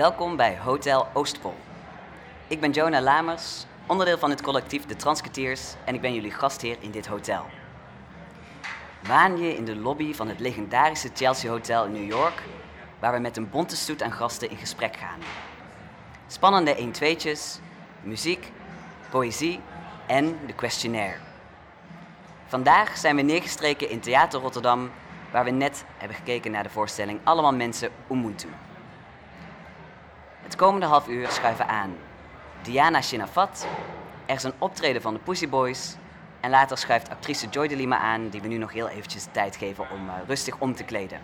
Welkom bij Hotel Oostpol. Ik ben Jonah Lamers, onderdeel van het collectief De Transketeers en ik ben jullie gastheer in dit hotel. Waan je in de lobby van het legendarische Chelsea Hotel in New York, waar we met een bonte stoet aan gasten in gesprek gaan. Spannende 1-2'tjes, muziek, poëzie en de questionnaire. Vandaag zijn we neergestreken in Theater Rotterdam, waar we net hebben gekeken naar de voorstelling Allemaal Mensen Ubuntu. Het komende half uur schuiven aan Diana Shinafat, er is een optreden van de Pussy Boys en later schuift actrice Joy de Lima aan, die we nu nog heel eventjes de tijd geven om eh, rustig om te kleden.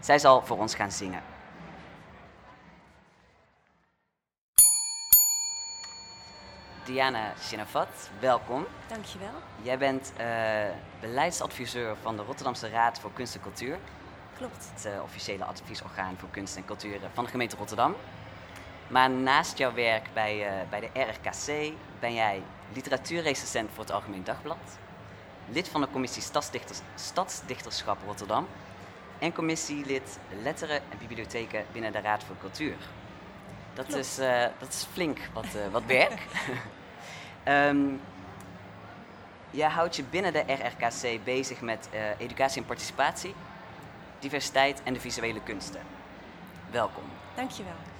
Zij zal voor ons gaan zingen. Diana Shinafat, welkom. Dankjewel. Jij bent eh, beleidsadviseur van de Rotterdamse Raad voor Kunst en Cultuur, Klopt. het eh, officiële adviesorgaan voor kunst en cultuur van de gemeente Rotterdam. Maar naast jouw werk bij, eh, bij de RKC ben jij literatuurrecensent voor het Algemeen Dagblad, lid van de commissie Stadsdichters, Stadsdichterschap Rotterdam en commissielid Letteren en Bibliotheken binnen de Raad voor Cultuur. Dat, Klopt. is, eh, dat is flink wat, eh, wat werk. Ehm, jij houdt je binnen de RRKC bezig met educatie en participatie, diversiteit en de visuele kunsten. Welkom. Dankjewel.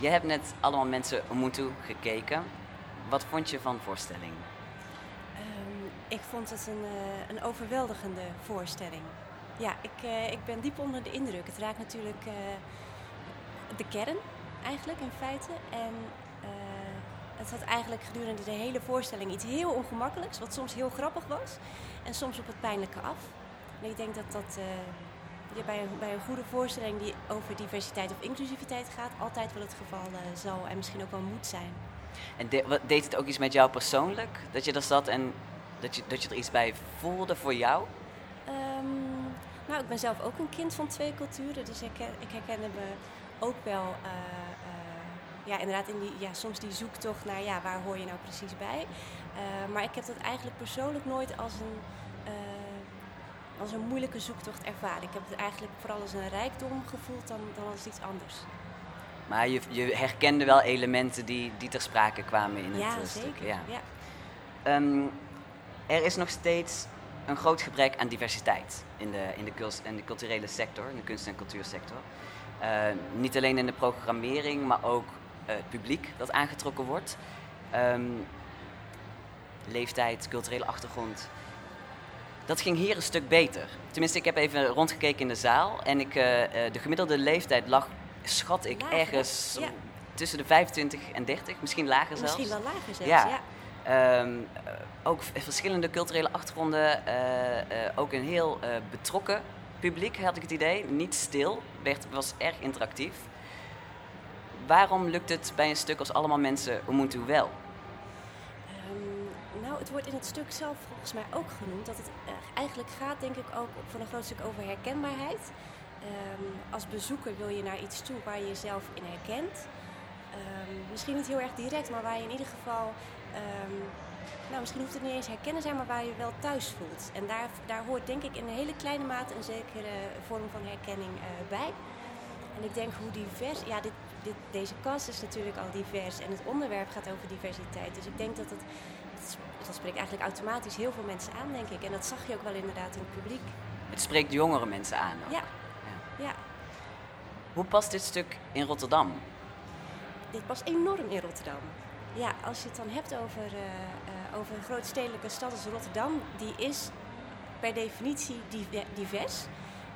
Je hebt net allemaal mensen Ubuntu gekeken. Wat vond je van de voorstelling? Ehm, ik vond het een, eh, een overweldigende voorstelling. Ja, ik, eh, ik ben diep onder de indruk. Het raakt natuurlijk eh, de kern, eigenlijk, in feite. En het had eigenlijk gedurende de hele voorstelling iets heel ongemakkelijks, wat soms heel grappig was. En soms op het pijnlijke af. Ik denk dat dat ja, bij, een, bij een goede voorstelling die over diversiteit of inclusiviteit gaat, altijd wel het geval eh, zal en misschien ook wel moet zijn. En de- wat- deed het ook iets met jou persoonlijk? Dat je er zat en dat je, dat je er iets bij voelde voor jou? Ehm, nou, ik ben zelf ook een kind van twee culturen, dus ik, ik herkende me ook wel, eh, eh, ja, inderdaad, in die, ja, soms die zoektocht naar, ja, waar hoor je nou precies bij? Maar ik heb dat eigenlijk persoonlijk nooit als een, als een moeilijke zoektocht ervaren. Ik heb het eigenlijk vooral als een rijkdom gevoeld dan, dan als iets anders. Maar je, je herkende wel elementen die, die ter sprake kwamen in ja, het eh, zeker. stuk. Ja. Ja. Ehm, er is nog steeds een groot gebrek aan diversiteit in de, in de, in de culturele sector, in de kunst- en cultuursector. Eh, niet alleen in de programmering, maar ook eh, het publiek dat aangetrokken wordt. Ehm, leeftijd, culturele achtergrond. Dat ging hier een stuk beter. Tenminste, ik heb even rondgekeken in de zaal en ik, eh, eh, de gemiddelde leeftijd lag, schat ik, Lager, ergens Ja. tussen de 25 en 30, misschien lager zelfs. Misschien wel lager zelfs, Ja. ja. Ehm, eh, ook verschillende culturele achtergronden. ook een heel betrokken publiek, had ik het idee. Niet stil, werd, was erg interactief. Waarom lukt het bij een stuk als Allemaal Mensen Ubuntu wel? Wordt in het stuk zelf volgens mij ook genoemd dat het eh, eigenlijk gaat, denk ik, ook voor een groot stuk over herkenbaarheid. Ehm, als bezoeker wil je naar iets toe waar je jezelf in herkent. Ehm, misschien niet heel erg direct, maar waar je in ieder geval. ehm, nou, misschien hoeft het niet eens herkennen zijn, maar waar je wel thuis voelt. En daar, daar hoort denk ik in een hele kleine mate een zekere vorm van herkenning eh, bij. En ik denk hoe divers, ja, dit, dit, deze kast is natuurlijk al divers en het onderwerp gaat over diversiteit. Dus ik denk dat het, dat spreekt eigenlijk automatisch heel veel mensen aan, denk ik. En dat zag je ook wel inderdaad in het publiek. Het spreekt jongere mensen aan. ook. Ja, ja. Hoe past dit stuk in Rotterdam? Dit past enorm in Rotterdam. Ja, als je het dan hebt over, eh, eh, over een grootstedelijke stad als Rotterdam, die is per definitie dive- divers.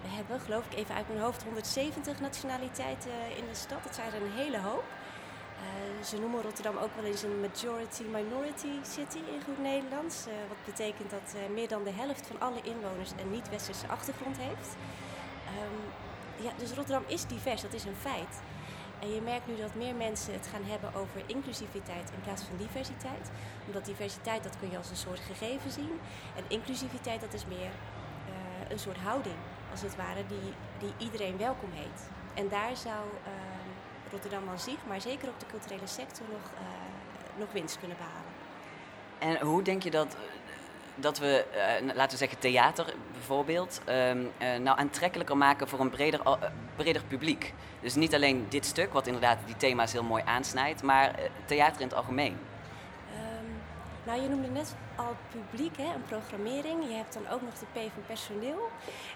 We hebben, geloof ik, even uit mijn hoofd 170 nationaliteiten in de stad. Dat zijn er een hele hoop. Eh, ze noemen Rotterdam ook wel eens een majority-minority city in goed Nederlands. Eh, wat betekent dat eh, meer dan de helft van alle inwoners een niet-westerse achtergrond heeft. Ehm, ja, dus Rotterdam is divers, dat is een feit. En je merkt nu dat meer mensen het gaan hebben over inclusiviteit in plaats van diversiteit. Omdat diversiteit, dat kun je als een soort gegeven zien. En inclusiviteit, dat is meer een soort houding, als het ware, die, die iedereen welkom heet. En daar zou Rotterdam aan zich, maar zeker ook de culturele sector, nog, eh, nog winst kunnen behalen. En hoe denk je dat, dat we, eh, laten we zeggen theater bijvoorbeeld, ehm, eh, nou aantrekkelijker maken voor een breder, eh, breder publiek? Dus niet alleen dit stuk, wat inderdaad die thema's heel mooi aansnijdt, maar eh, theater in het algemeen. Ehm, nou, je noemde net al publiek, hè, een programmering. Je hebt dan ook nog de P van personeel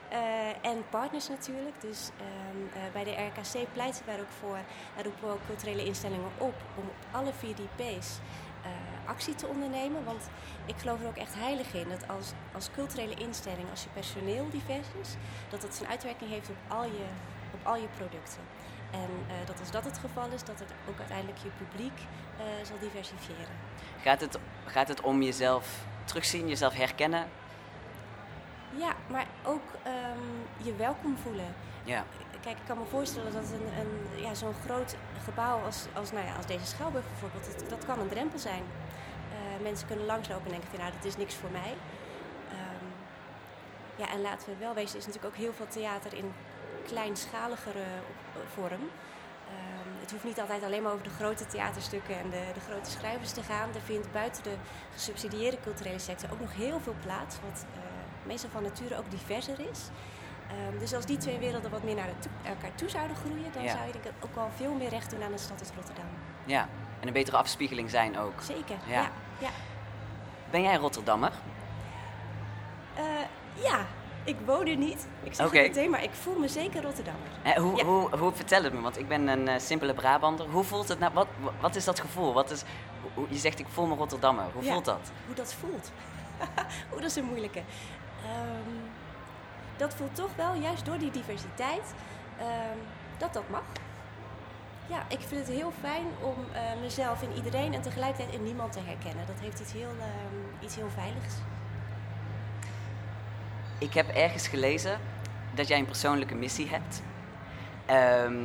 eh, en partners natuurlijk. Dus ehm, eh, bij de RKC pleiten wij ook voor, en roepen we ook culturele instellingen op om op alle vier die P's eh, actie te ondernemen. Want ik geloof er ook echt heilig in dat als, als culturele instelling, als je personeel divers is, dat dat zijn uitwerking heeft op al je, op al je producten. En eh, dat als dat het geval is, dat het ook uiteindelijk je publiek eh, zal diversifiëren. Gaat het, gaat het om jezelf terugzien, jezelf herkennen? Ja, maar ook ehm, je welkom voelen. Ja. Kijk, ik kan me voorstellen dat een, een, ja, zo'n groot gebouw als, als, nou ja, als deze Schouwburg bijvoorbeeld, dat, dat kan een drempel zijn. Eh, mensen kunnen langslopen en denken van nou, dat is niks voor mij. Ehm, ja, en laten we wel wezen, er is natuurlijk ook heel veel theater in kleinschaligere op- vorm. Ehm, het hoeft niet altijd alleen maar over de grote theaterstukken en de, de grote schrijvers te gaan. Er vindt buiten de gesubsidieerde culturele sector ook nog heel veel plaats, wat eh, meestal van nature ook diverser is. Ehm, dus als die twee werelden wat meer naar elkaar toe zouden groeien, dan Ja. zou je denk ik ook wel veel meer recht doen aan de stad als Rotterdam. ja. En een betere afspiegeling zijn ook. Zeker, Ja. ja. ja. Ben jij Rotterdammer? Eh, ja, ik woon er niet. Ik zeg Oké. het meteen, maar ik voel me zeker Rotterdammer. Hoe, Ja. hoe, hoe, vertel het me, want ik ben een eh, simpele Brabander. Hoe voelt het nou? Wat, wat is dat gevoel? Wat is, hoe- hoe- je zegt ik voel me Rotterdammer. Hoe Ja. voelt dat? Hoe dat voelt. Oeh, dat is een moeilijke. Ehm, dat voelt toch wel, juist door die diversiteit, ehm, dat dat mag. Ja, ik vind het heel fijn om eh, mezelf in iedereen en tegelijkertijd in niemand te herkennen. Dat heeft iets heel, ehm, iets heel veiligs. Ik heb ergens gelezen dat jij een persoonlijke missie hebt. Ehm,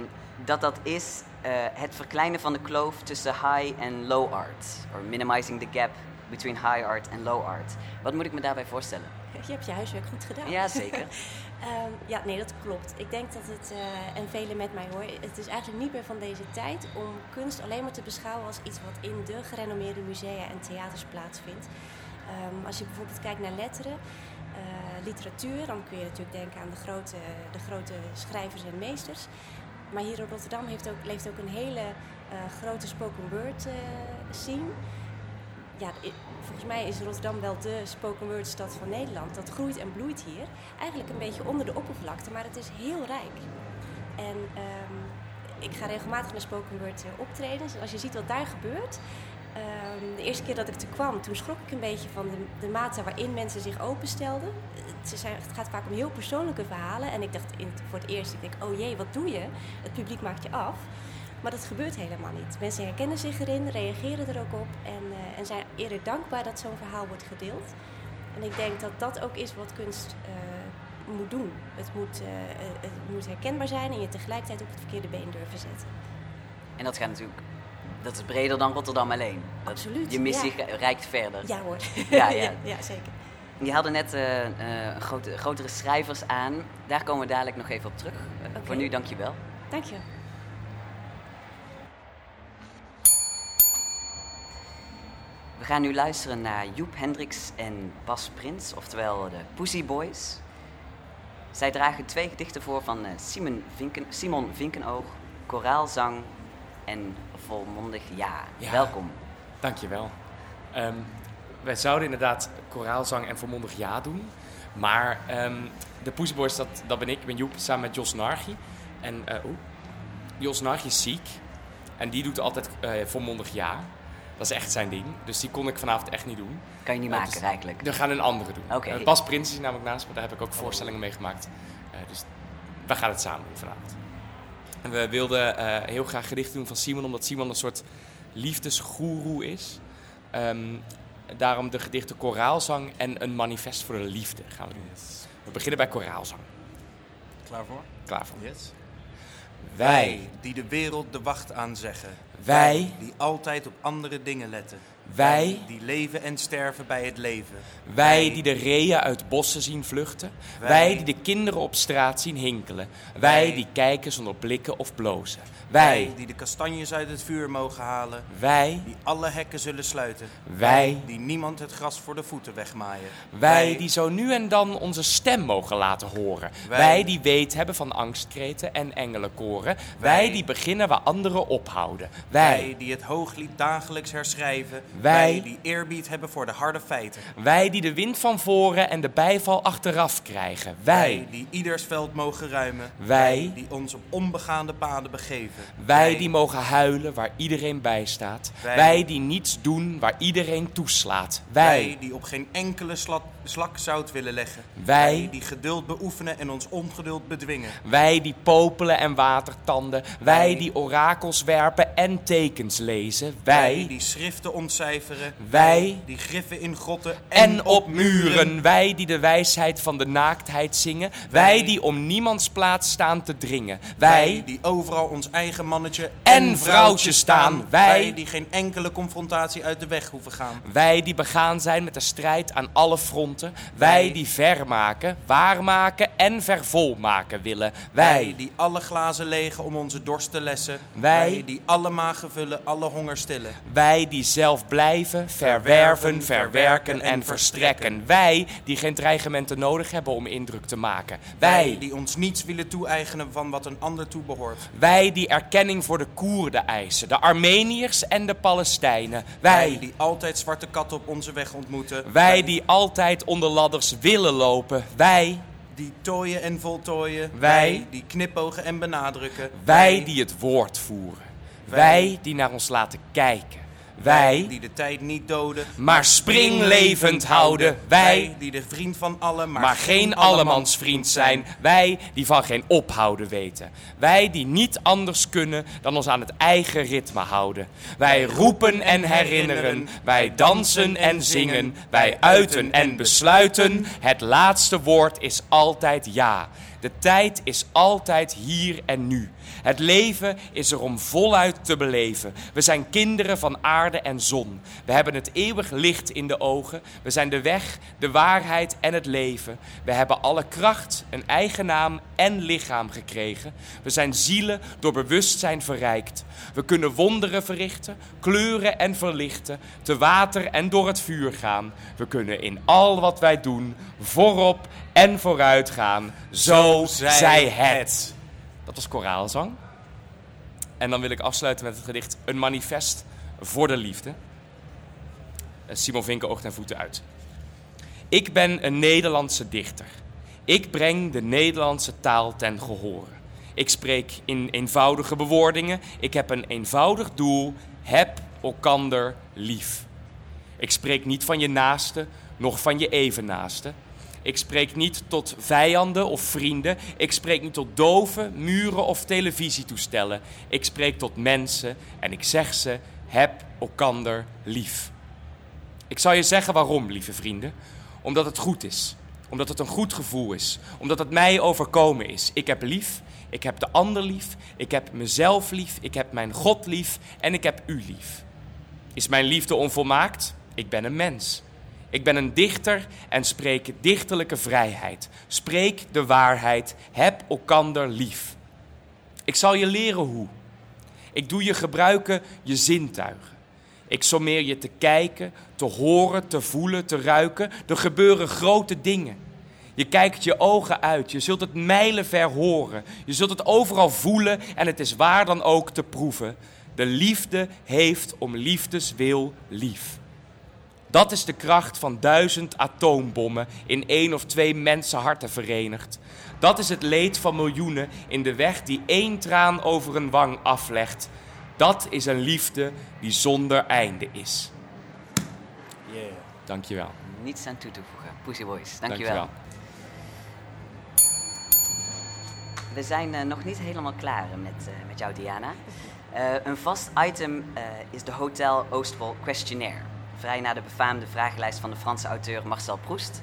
dat dat is eh, het verkleinen van de kloof tussen high en low art. Or minimizing the gap between high art en low art. Wat moet ik me daarbij voorstellen? Je hebt je huiswerk goed gedaan. Ja, zeker. Ehm, ja, nee, dat klopt. Ik denk dat het, eh, en velen met mij hoor, het is eigenlijk niet meer van deze tijd om kunst alleen maar te beschouwen als iets wat in de gerenommeerde musea en theaters plaatsvindt. Ehm, als je bijvoorbeeld kijkt naar letteren, literatuur, dan kun je natuurlijk denken aan de grote, de grote schrijvers en meesters. Maar hier in Rotterdam heeft ook, leeft ook een hele eh, grote spoken word eh, scene ja, volgens mij is Rotterdam wel de spoken word stad van Nederland. Dat groeit en bloeit hier. Eigenlijk een beetje onder de oppervlakte, maar het is heel rijk. En ehm, ik ga regelmatig naar spoken word eh, optredens. En als je ziet wat daar gebeurt. Ehm, de eerste keer dat ik er kwam, toen schrok ik een beetje van de, de mate waarin mensen zich openstelden. Het, zijn, het gaat vaak om heel persoonlijke verhalen. En ik dacht in, voor het eerst, ik oh jee, wat doe je? Het publiek maakt je af. Maar dat gebeurt helemaal niet. Mensen herkennen zich erin, reageren er ook op en, eh, en zijn eerder dankbaar dat zo'n verhaal wordt gedeeld. En ik denk dat dat ook is wat kunst eh, moet doen. Het moet, eh, het moet herkenbaar zijn en je tegelijkertijd op het verkeerde been durven zetten. En dat gaat natuurlijk, dat is breder dan Rotterdam alleen. Dat, Absoluut, Je missie ja. reikt verder. Ja hoor. Ja, ja. ja, zeker. Je haalde net eh, grote, grotere schrijvers aan. Daar komen we dadelijk nog even op terug. Eh. Voor nu, dank je wel. Dank je. We gaan nu luisteren naar Joep Hendricks en Bas Prins, oftewel de Pussy Boys. Zij dragen twee gedichten voor van Simon, Vinken, Simon Vinkenoog, Koraalzang en Volmondig Ja. Ja. Welkom. Dankjewel. Ehm wij zouden inderdaad koraalzang en volmondig ja doen. Maar ehm, de Pussy Boys, dat, dat ben ik. Ik ben Joep samen met Jos Nargi. En eh oeh, Jos Nargi is ziek. En die doet altijd eh volmondig ja. Dat is echt zijn ding. Dus die kon ik vanavond echt niet doen. Kan je niet Ja, maken dus- eigenlijk. We gaan een andere doen. Eh, Bas Prins is namelijk naast me. Daar heb ik ook voorstellingen mee gemaakt. Eh, dus we gaan het samen doen vanavond. En we wilden eh, heel graag gedichten doen van Simon. Omdat Simon een soort liefdesgoeroe is. Ehm, daarom de gedichten Koraalzang en Een manifest voor de liefde gaan we doen. We beginnen bij Koraalzang. Klaar voor? Klaar voor. Yes. Wij die de wereld de wacht aanzeggen. Wij, die altijd op andere dingen letten. Wij, Die leven en sterven bij het leven. wij die de reeën uit bossen zien vluchten. Wij. Wij die de kinderen op straat zien hinkelen. Wij Wij. die kijken zonder blikken of blozen. Wij, die de kastanjes uit het vuur mogen halen. wij, Die alle hekken zullen sluiten. wij, Die niemand het gras voor de voeten wegmaaien. wij die zo nu en dan onze stem mogen laten horen. Wij. Wij die weet hebben van angstkreten en engelenkoren. Wij Wij. die beginnen waar anderen ophouden. Wij Wij, die het hooglied dagelijks herschrijven. Wij. die eerbied hebben voor de harde feiten. wij die de wind van voren en de bijval achteraf krijgen. Wij, die ieders veld mogen ruimen. Wij. die ons op onbegaande paden begeven. Wij die mogen huilen waar iedereen bij staat. Wij. Die niets doen waar iedereen toeslaat. Wij Wij, die op geen enkele sla- slak zout willen leggen. Wij. die geduld beoefenen en ons ongeduld bedwingen. wij die popelen en watertanden. Wij Wij. die orakels werpen en tekens lezen. Wij die schriften ontcijferen. Wij. die griffen in grotten en op muren. Wij die de wijsheid van de naaktheid zingen. Wij die om niemands plaats staan te dringen. Wij Wij die overal ons eigen mannetje En vrouwtje staan. Wij. die geen enkele confrontatie uit de weg hoeven gaan. Wij die begaan zijn met de strijd aan alle fronten. Wij Wij. die vermaken, waarmaken en vervolmaken willen. Wij Wij die alle glazen legen om onze dorst te lessen. Wij. die alle magen vullen, alle honger stillen. Wij die zelf blijven, verwerven, verwerken en verstrekken. Wij die geen dreigementen nodig hebben om indruk te maken. Wij, die ons niets willen toe-eigenen van wat een ander toebehoort. wij die erkenning voor de Koerden eisen, de Armeniërs en de Palestijnen. Wij, die altijd zwarte katten op onze weg ontmoeten. wij die altijd onder ladders willen lopen. Wij, die tooien en voltooien. Wij. die knipogen en benadrukken. wij die het woord voeren. Wij die naar ons laten kijken. Wij die de tijd niet doden. maar springlevend houden. Wij die de vriend van allen, maar, maar geen allemansvriend zijn. Wij die van geen ophouden weten. Wij die niet anders kunnen dan ons aan het eigen ritme houden. Wij roepen en herinneren. Wij dansen en zingen. Wij uiten en besluiten. Het laatste woord is altijd ja. De tijd is altijd hier en nu. Het leven is er om voluit te beleven. We zijn kinderen van aarde en zon. We hebben het eeuwig licht in de ogen. We zijn de weg, de waarheid en het leven. We hebben alle kracht, een eigen naam en lichaam gekregen. We zijn zielen door bewustzijn verrijkt. We kunnen wonderen verrichten, kleuren en verlichten, te water en door het vuur gaan. We kunnen in al wat wij doen voorop en vooruit gaan. Zo zij het. Dat was koraalzang. En dan wil ik afsluiten met het gedicht Een manifest voor de liefde. Eh, Simon Vinken oogt en voeten uit. Ik ben een Nederlandse dichter. Ik breng de Nederlandse taal ten gehore. Ik spreek in eenvoudige bewoordingen. Ik heb een eenvoudig doel. Heb elkander lief. Ik spreek niet van je naaste, noch van je evennaaste. Ik spreek niet tot vijanden of vrienden. Ik spreek niet tot doven, muren of televisietoestellen. Ik spreek tot mensen en ik zeg ze: heb elkander lief. Ik zal je zeggen waarom, lieve vrienden. Omdat het goed is. Omdat het een goed gevoel is. Omdat het mij overkomen is. Ik heb lief. Ik heb de ander lief. Ik heb mezelf lief. Ik heb mijn God lief. En ik heb u lief. Is mijn liefde onvolmaakt? Ik ben een mens. Ik ben een dichter en spreek dichterlijke vrijheid. Spreek de waarheid. Heb elkander lief. Ik zal je leren hoe. Ik doe je gebruiken je zintuigen. Ik sommeer je te kijken, te horen, te voelen, te ruiken. Er gebeuren grote dingen. Je kijkt je ogen uit, je zult het mijlenver horen. Je zult het overal voelen en het is waar dan ook te proeven. De liefde heeft om liefdeswil lief. Dat is de kracht van duizend atoombommen in één of twee mensenharten verenigd. Dat is het leed van miljoenen in de weg die één traan over een wang aflegt. Dat is een liefde die zonder einde is. Yeah. Dankjewel. Niets aan toe te voegen. Pussy Boys, dankjewel. Dankjewel. We zijn eh, nog niet helemaal klaar met, eh, met jou, Diana. Eh, een vast item is de Hotel Oostwol Questionnaire. Vrij naar de befaamde vragenlijst van de Franse auteur Marcel Proust.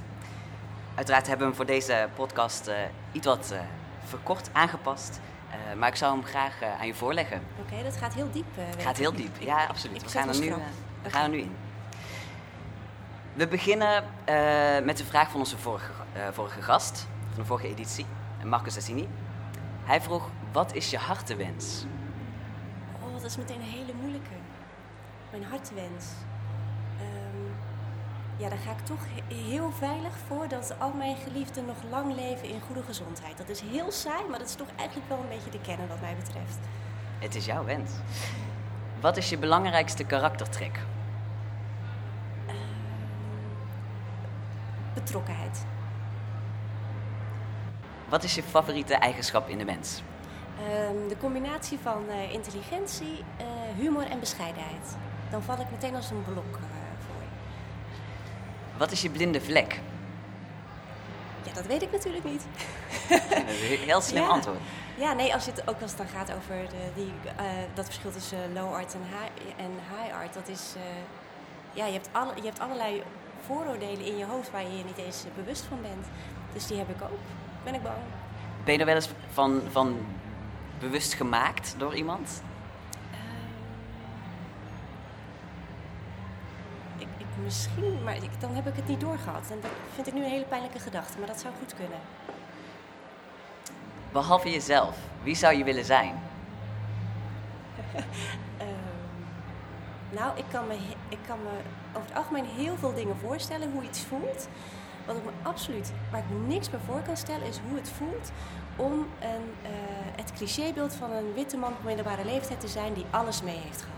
Uiteraard hebben we hem voor deze podcast eh, iets wat eh, verkort aangepast. Eh, maar ik zou hem graag aan je voorleggen. Oké, dat gaat heel diep. Het gaat heel diep. Ja, absoluut. ik We gaan er nu, we gaan er nu in. We beginnen met de vraag van onze vorige, vorige gast, van de vorige editie, Marcus Sassini. Hij vroeg, wat is je hartewens? Oh, dat is meteen een hele moeilijke. Mijn hartewens. Ehm, ja, daar ga ik toch he- heel veilig voor dat al mijn geliefden nog lang leven in goede gezondheid. Dat is heel saai, maar dat is toch eigenlijk wel een beetje de kern wat mij betreft. Het is jouw wens. Wat is je belangrijkste karaktertrek? Betrokkenheid. Wat is je favoriete eigenschap in de mens? Ehm, de combinatie van eh, intelligentie, eh, humor en bescheidenheid. Dan val ik meteen als een blok eh. Wat is je blinde vlek? Ja, dat weet ik natuurlijk niet. Heel slim Ja. antwoord. Ja, nee, als het ook als het dan gaat over de, die, eh, dat verschil tussen low art en high, en high art, dat is. eh, ja, je hebt, alle, je hebt allerlei vooroordelen in je hoofd waar je je niet eens eh, bewust van bent. Dus die heb ik ook. Ben ik bang. Ben je er wel eens van, van bewust gemaakt door iemand? Ik, ik, misschien, maar ik, dan heb ik het niet doorgehad. En dat vind ik nu een hele pijnlijke gedachte, maar dat zou goed kunnen. Behalve jezelf, wie zou je willen zijn? Ehm, nou, ik kan, me, ik kan me over het algemeen heel veel dingen voorstellen hoe iets voelt. Wat ik me absoluut, waar ik niks bij voor kan stellen, is hoe het voelt om een, eh, het clichébeeld van een witte man op middelbare leeftijd te zijn die alles mee heeft gehad.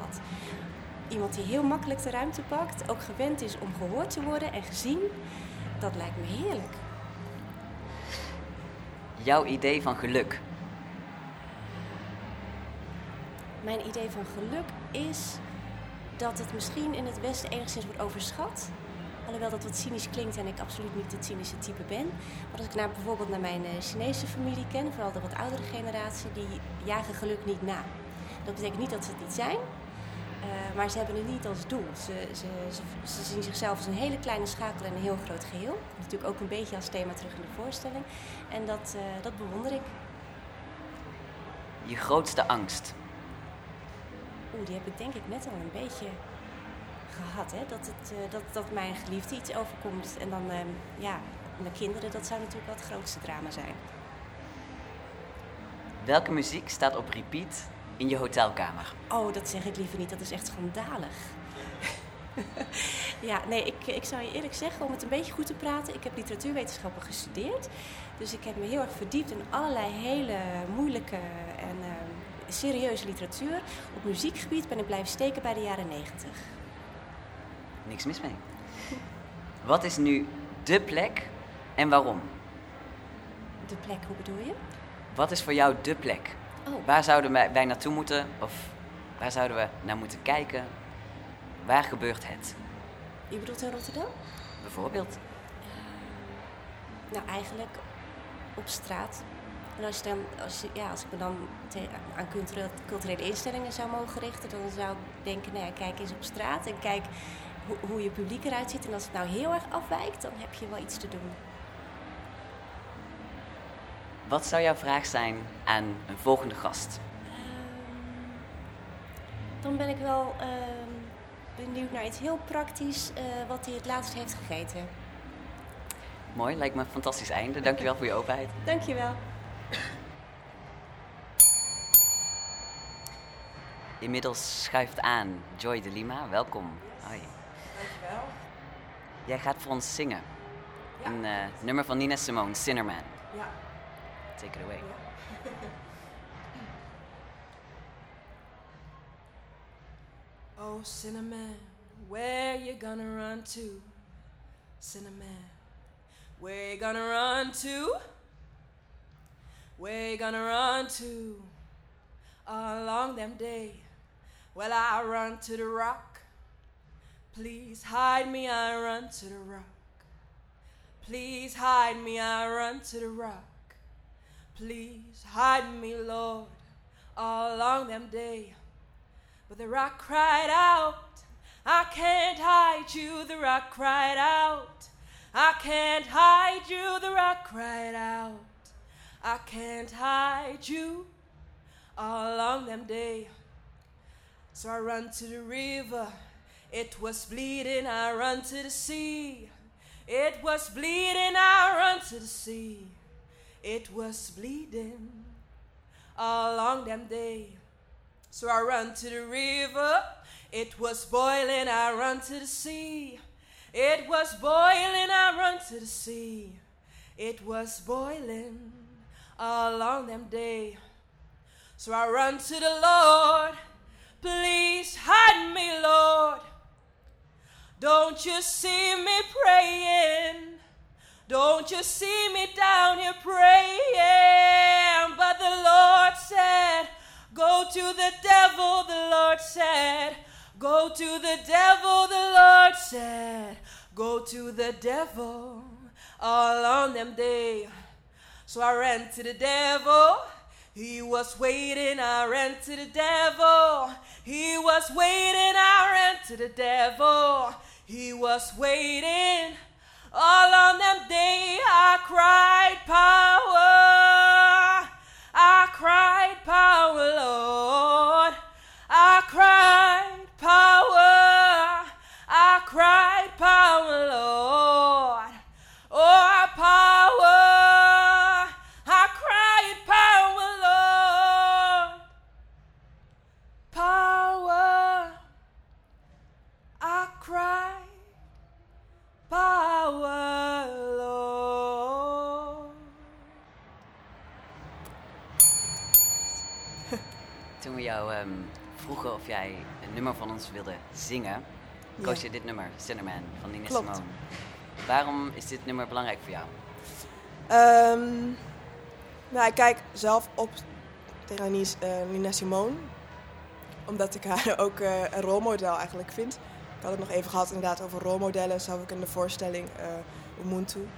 Iemand die heel makkelijk de ruimte pakt, ook gewend is om gehoord te worden en gezien. Dat lijkt me heerlijk. Jouw idee van geluk. Mijn idee van geluk is dat het misschien in het Westen enigszins wordt overschat. Alhoewel dat wat cynisch klinkt en ik absoluut niet het cynische type ben. Maar als ik naar, bijvoorbeeld naar mijn eh, Chinese familie ken, vooral de wat oudere generatie, die jagen geluk niet na. Dat betekent niet dat ze het niet zijn, eh, maar ze hebben het niet als doel. Ze, ze, ze, ze zien zichzelf als een hele kleine schakel en een heel groot geheel. Natuurlijk ook een beetje als thema terug in de voorstelling. En dat, eh, dat bewonder ik. Je grootste angst. Oeh, die heb ik denk ik net al een beetje gehad. Hè? Dat, het, eh, dat, dat mijn geliefde iets overkomt. En dan, ehm, ja, mijn kinderen, dat zou natuurlijk wel het grootste drama zijn. Welke muziek staat op repeat in je hotelkamer? Oh, dat zeg ik liever niet. Dat is echt schandalig. ja, nee, ik, ik zou je eerlijk zeggen, om het een beetje goed te praten. Ik heb literatuurwetenschappen gestudeerd. Dus ik heb me heel erg verdiept in allerlei hele moeilijke en ehm, serieuze literatuur. Op muziekgebied ben ik blijven steken bij de jaren negentig. Niks mis mee. Wat is nu de plek en waarom? De plek, hoe bedoel je? Wat is voor jou de plek? Oh. Waar zouden wij naartoe moeten? Of waar zouden we naar moeten kijken? Waar gebeurt het? Je bedoelt in Rotterdam? Bijvoorbeeld. Nou, eigenlijk op straat. En als, je dan, als, je, ja, als ik me dan te- aan culturele, culturele instellingen zou mogen richten, dan zou ik denken, nou ja, kijk eens op straat en kijk hoe, hoe je publiek eruit ziet. En als het nou heel erg afwijkt, dan heb je wel iets te doen. Wat zou jouw vraag zijn aan een volgende gast? Dan ben ik wel ehm, benieuwd naar iets heel praktisch, eh, wat hij het laatst heeft gegeten. Mooi, lijkt me een fantastisch einde. Dankjewel voor je openheid. Dankjewel. Inmiddels schuift aan Joy de Lima. Welkom. Hoi. Dankjewel. Jij gaat voor ons zingen. Ja. Een eh, nummer van Nina Simone, Sinnerman. Ja. Take it away. Oh, Cinnamon, where you gonna run to? Cinnamon, where you gonna run to? Where you gonna run to? Along them day, well, I run to the rock. Please hide me, I run to the rock. Please hide me, I run to the rock. Please hide me, Lord, all along them day. But the rock cried out, I can't hide you. The rock cried out, I can't hide you. The rock cried out, I can't hide you. all along them day. So I run to the river. It was bleeding, I run to the sea. It was bleeding, I run to the sea. It was bleeding along them day. So I run to the river. It was boiling, I run to the sea. It was boiling, I run to the sea. It was boiling along them day. So I run to the Lord. Please hide me, Lord. Don't you see me praying? Don't you see me down here praying? But the Lord said, Go to the devil, the Lord said. Go to the devil, the Lord said. Go to the devil all on them day. So I ran to the devil. He was waiting, I ran to the devil. He was waiting, I ran to the devil. He was waiting. All on them day I cried power. I cried power, Lord. I cried power. I cried power, Lord. Toen we jou ehm, vroegen of jij een nummer van ons wilde zingen, koos je dit nummer, Cinnamon, van Nina Klopt. Simone. Waarom is dit nummer belangrijk voor jou? Ehm, nou, ik kijk zelf op tegen Nina, eh, Nina Simone. Omdat ik haar ook eh, een rolmodel eigenlijk vind. Ik had het nog even gehad inderdaad over rolmodellen. Heb ik in de voorstelling eh Ubuntu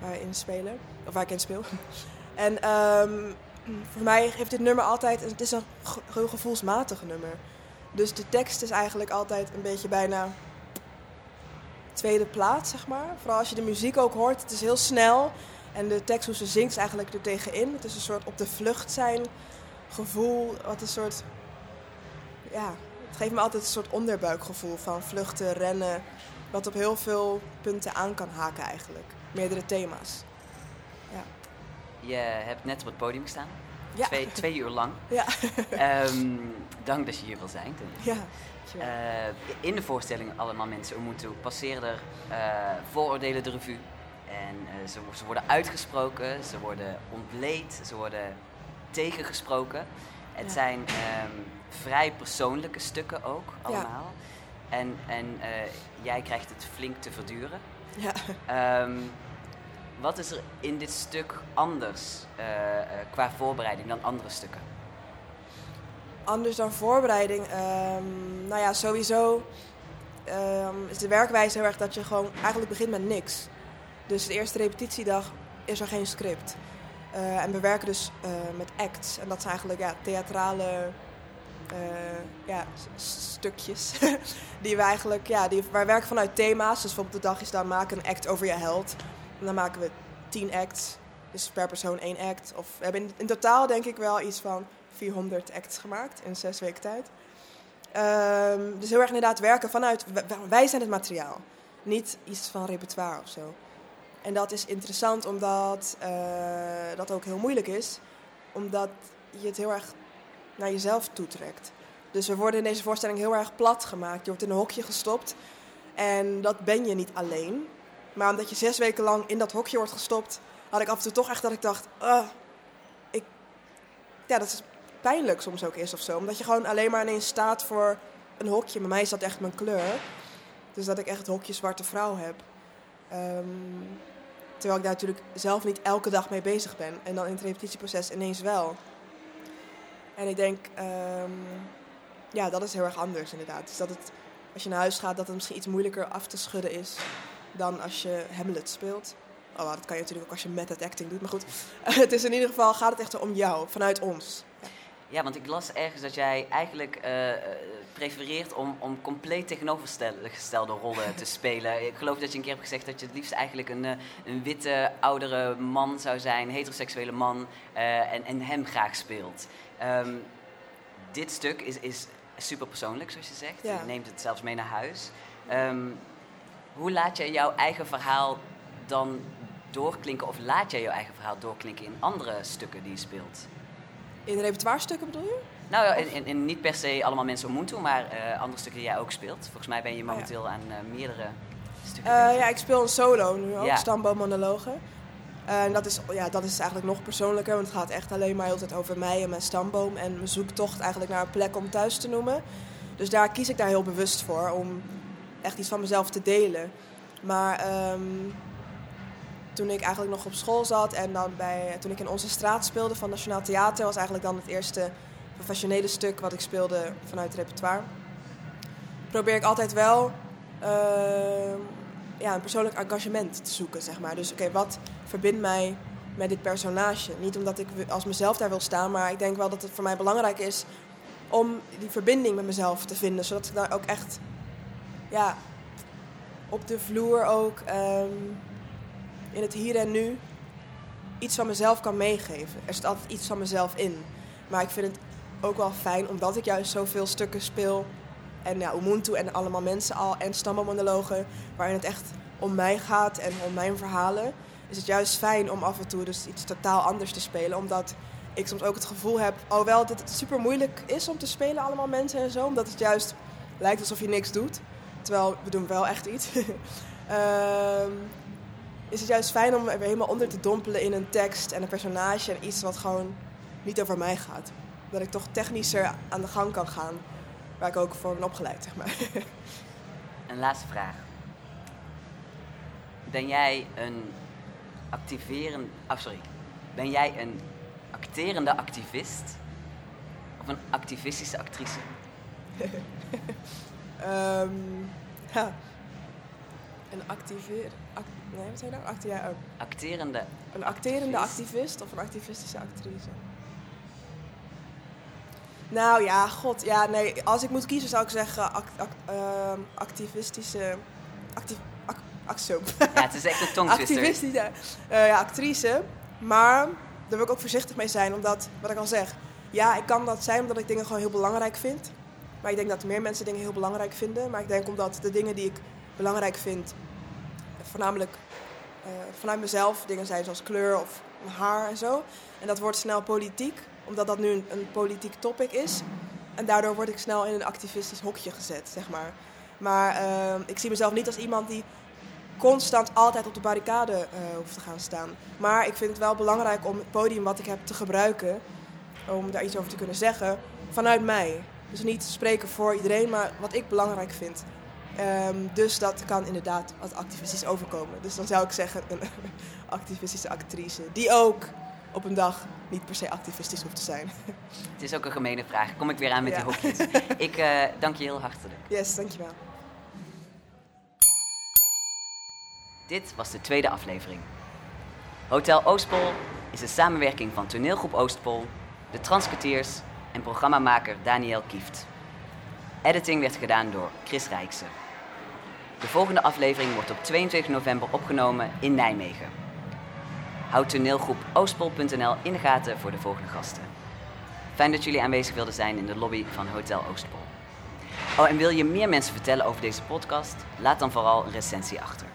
waarin spelen. Of waar ik in speel. En ehm, voor mij geeft dit nummer altijd... Het is een heel gevoelsmatig nummer. Dus de tekst is eigenlijk altijd een beetje bijna tweede plaats, zeg maar. Vooral als je de muziek ook hoort. Het is heel snel. En de tekst hoe ze zingt is eigenlijk er tegenin. Het is een soort op de vlucht zijn gevoel. Wat een soort... Ja, het geeft me altijd een soort onderbuikgevoel van vluchten, rennen. Wat op heel veel punten aan kan haken eigenlijk. Meerdere thema's. Je hebt net op het podium gestaan, Ja. twee, twee uur lang. Ja. Ehm, dank dat je hier wil zijn. Ja. Eh, in de voorstelling Allemaal Mensen Ubuntu passeren er eh, vooroordelen de revue. En eh, ze, ze worden uitgesproken, ze worden ontleed, ze worden tegengesproken. Het Ja. zijn ehm, vrij persoonlijke stukken ook, allemaal. En, en jij krijgt het flink te verduren. ja. Ehm, wat is er in dit stuk anders eh, eh, qua voorbereiding dan andere stukken? Anders dan voorbereiding. ehm, nou ja, sowieso ehm, is de werkwijze heel erg dat je gewoon eigenlijk begint met niks. Dus de eerste repetitiedag is er geen script. Eh, en we werken dus met acts. En dat zijn eigenlijk ja, theatrale ja, stukjes. die we eigenlijk, ja, die, wij werken vanuit thema's. Dus bijvoorbeeld de dag is dan maken een act over je held. Dan maken we tien acts. Dus per persoon één act. Of we hebben in, totaal denk ik wel iets van 400 acts gemaakt in zes weken tijd. Ehm, dus heel erg inderdaad werken vanuit, wij zijn het materiaal. Niet iets van repertoire of zo. En dat is interessant omdat eh, dat ook heel moeilijk is. Omdat je het heel erg naar jezelf toetrekt. Dus we worden in deze voorstelling heel erg plat gemaakt. Je wordt in een hokje gestopt. En dat ben je niet alleen. Maar omdat je zes weken lang in dat hokje wordt gestopt, had ik af en toe toch echt dat ik dacht, ah, ik, ja, dat is pijnlijk soms ook is of zo. Omdat je gewoon alleen maar ineens staat voor een hokje. Bij mij is dat echt mijn kleur. Dus dat ik echt het hokje zwarte vrouw heb. Ehm, terwijl ik daar natuurlijk zelf niet elke dag mee bezig ben. En dan in het repetitieproces ineens wel. En ik denk, ehm, ja, dat is heel erg anders inderdaad. Dus dat het, als je naar huis gaat, dat het misschien iets moeilijker af te schudden is dan als je Hamlet speelt. Oh, dat kan je natuurlijk ook als je method acting doet. Maar goed, het is in ieder geval, gaat het echt om jou, vanuit ons. Ja, want ik las ergens dat jij eigenlijk eh, eh, prefereert om, om compleet tegenovergestelde rollen te spelen. Ik geloof dat je een keer hebt gezegd dat je het liefst eigenlijk een, eh, een witte, oudere man zou zijn, heteroseksuele man, en, en hem graag speelt. Ehm, dit stuk is, is super persoonlijk, zoals je zegt. Ja. Je neemt het zelfs mee naar huis. Ehm, hoe laat jij jouw eigen verhaal dan doorklinken, of laat jij jouw eigen verhaal doorklinken in andere stukken die je speelt? In repertoirestukken bedoel je? Nou ja, in, in, in niet per se allemaal mensen om toe, maar eh, andere stukken die jij ook speelt. Volgens mij ben je ja. momenteel aan eh, meerdere stukken. Eh, ja, ik speel een solo nu ook, Ja. stamboommonologen. En dat is, ja, dat is eigenlijk nog persoonlijker, want het gaat echt alleen maar heel de tijd over mij en mijn stamboom en mijn zoektocht eigenlijk naar een plek om thuis te noemen. Dus daar kies ik daar heel bewust voor, om echt iets van mezelf te delen. Maar ehm, toen ik eigenlijk nog op school zat en dan bij, toen ik in onze straat speelde van Nationaal Theater, was eigenlijk dan het eerste professionele stuk wat ik speelde vanuit het repertoire. Probeer ik altijd wel ehm, ja, een persoonlijk engagement te zoeken, zeg maar. Dus oké, wat verbindt mij met dit personage? Niet omdat ik als mezelf daar wil staan, maar ik denk wel dat het voor mij belangrijk is om die verbinding met mezelf te vinden, zodat ik daar ook echt, ja, op de vloer ook ehm, in het hier en nu iets van mezelf kan meegeven. Er zit altijd iets van mezelf in. Maar ik vind het ook wel fijn, omdat ik juist zoveel stukken speel. En ja, Ubuntu en allemaal mensen al. En stammenmonologen, waarin het echt om mij gaat en om mijn verhalen. Is het juist fijn om af en toe dus iets totaal anders te spelen. Omdat ik soms ook het gevoel heb, alhoewel het super moeilijk is om te spelen, allemaal mensen en zo. Omdat het juist lijkt alsof je niks doet. Terwijl we doen wel echt iets. Ehm, is het juist fijn om er helemaal onder te dompelen in een tekst en een personage en iets wat gewoon niet over mij gaat. Dat ik toch technischer aan de gang kan gaan, waar ik ook voor ben opgeleid, zeg maar. Een laatste vraag. Ben jij een activerend... Oh, sorry. Ben jij een acterende activist? Of een activistische actrice? Ehm, ja. Een activeer... Act, nee, wat zei je nou? Ja, oh. Acterende... Een acterende Activist. activist of een activistische actrice? Nou ja, god. Ja, nee. Als ik moet kiezen zou ik zeggen act, act- ehm, activistische... Acti, ac, ac- zo. Ja, het is echt een tongtwister. Activistische eh, ja, actrice. Maar daar wil ik ook voorzichtig mee zijn. Omdat, wat ik al zeg... Ja, ik kan dat zijn omdat ik dingen gewoon heel belangrijk vind. Maar ik denk dat meer mensen dingen heel belangrijk vinden. Maar ik denk omdat de dingen die ik belangrijk vind... Voornamelijk eh, vanuit mezelf dingen zijn zoals kleur of haar en zo. En dat wordt snel politiek, omdat dat nu een, politiek topic is. En daardoor word ik snel in een activistisch hokje gezet, zeg maar. Maar eh, ik zie mezelf niet als iemand die constant altijd op de barricade eh, hoeft te gaan staan. Maar ik vind het wel belangrijk om het podium wat ik heb te gebruiken, om daar iets over te kunnen zeggen, vanuit mij. Dus niet spreken voor iedereen, maar wat ik belangrijk vind. Ehm, dus dat kan inderdaad wat activistisch overkomen. Dus dan zou ik zeggen een activistische actrice. Die ook op een dag niet per se activistisch hoeft te zijn. Het is ook een gemene vraag. Kom ik weer aan met Ja. die hokjes. Ik eh, dank je heel hartelijk. Yes, dankjewel. Dit was de tweede aflevering. Hotel Oostpol is een samenwerking van toneelgroep Oostpol, de Transkwartiers en programmamaker Daniel Kieft. Editing werd gedaan door Chris Rijksen. De volgende aflevering wordt op 22 november opgenomen in Nijmegen. Houd toneelgroep oostpol.nl in de gaten voor de volgende gasten. Fijn dat jullie aanwezig wilden zijn in de lobby van Hotel Oostpol. Oh, en wil je meer mensen vertellen over deze podcast? Laat dan vooral een recensie achter.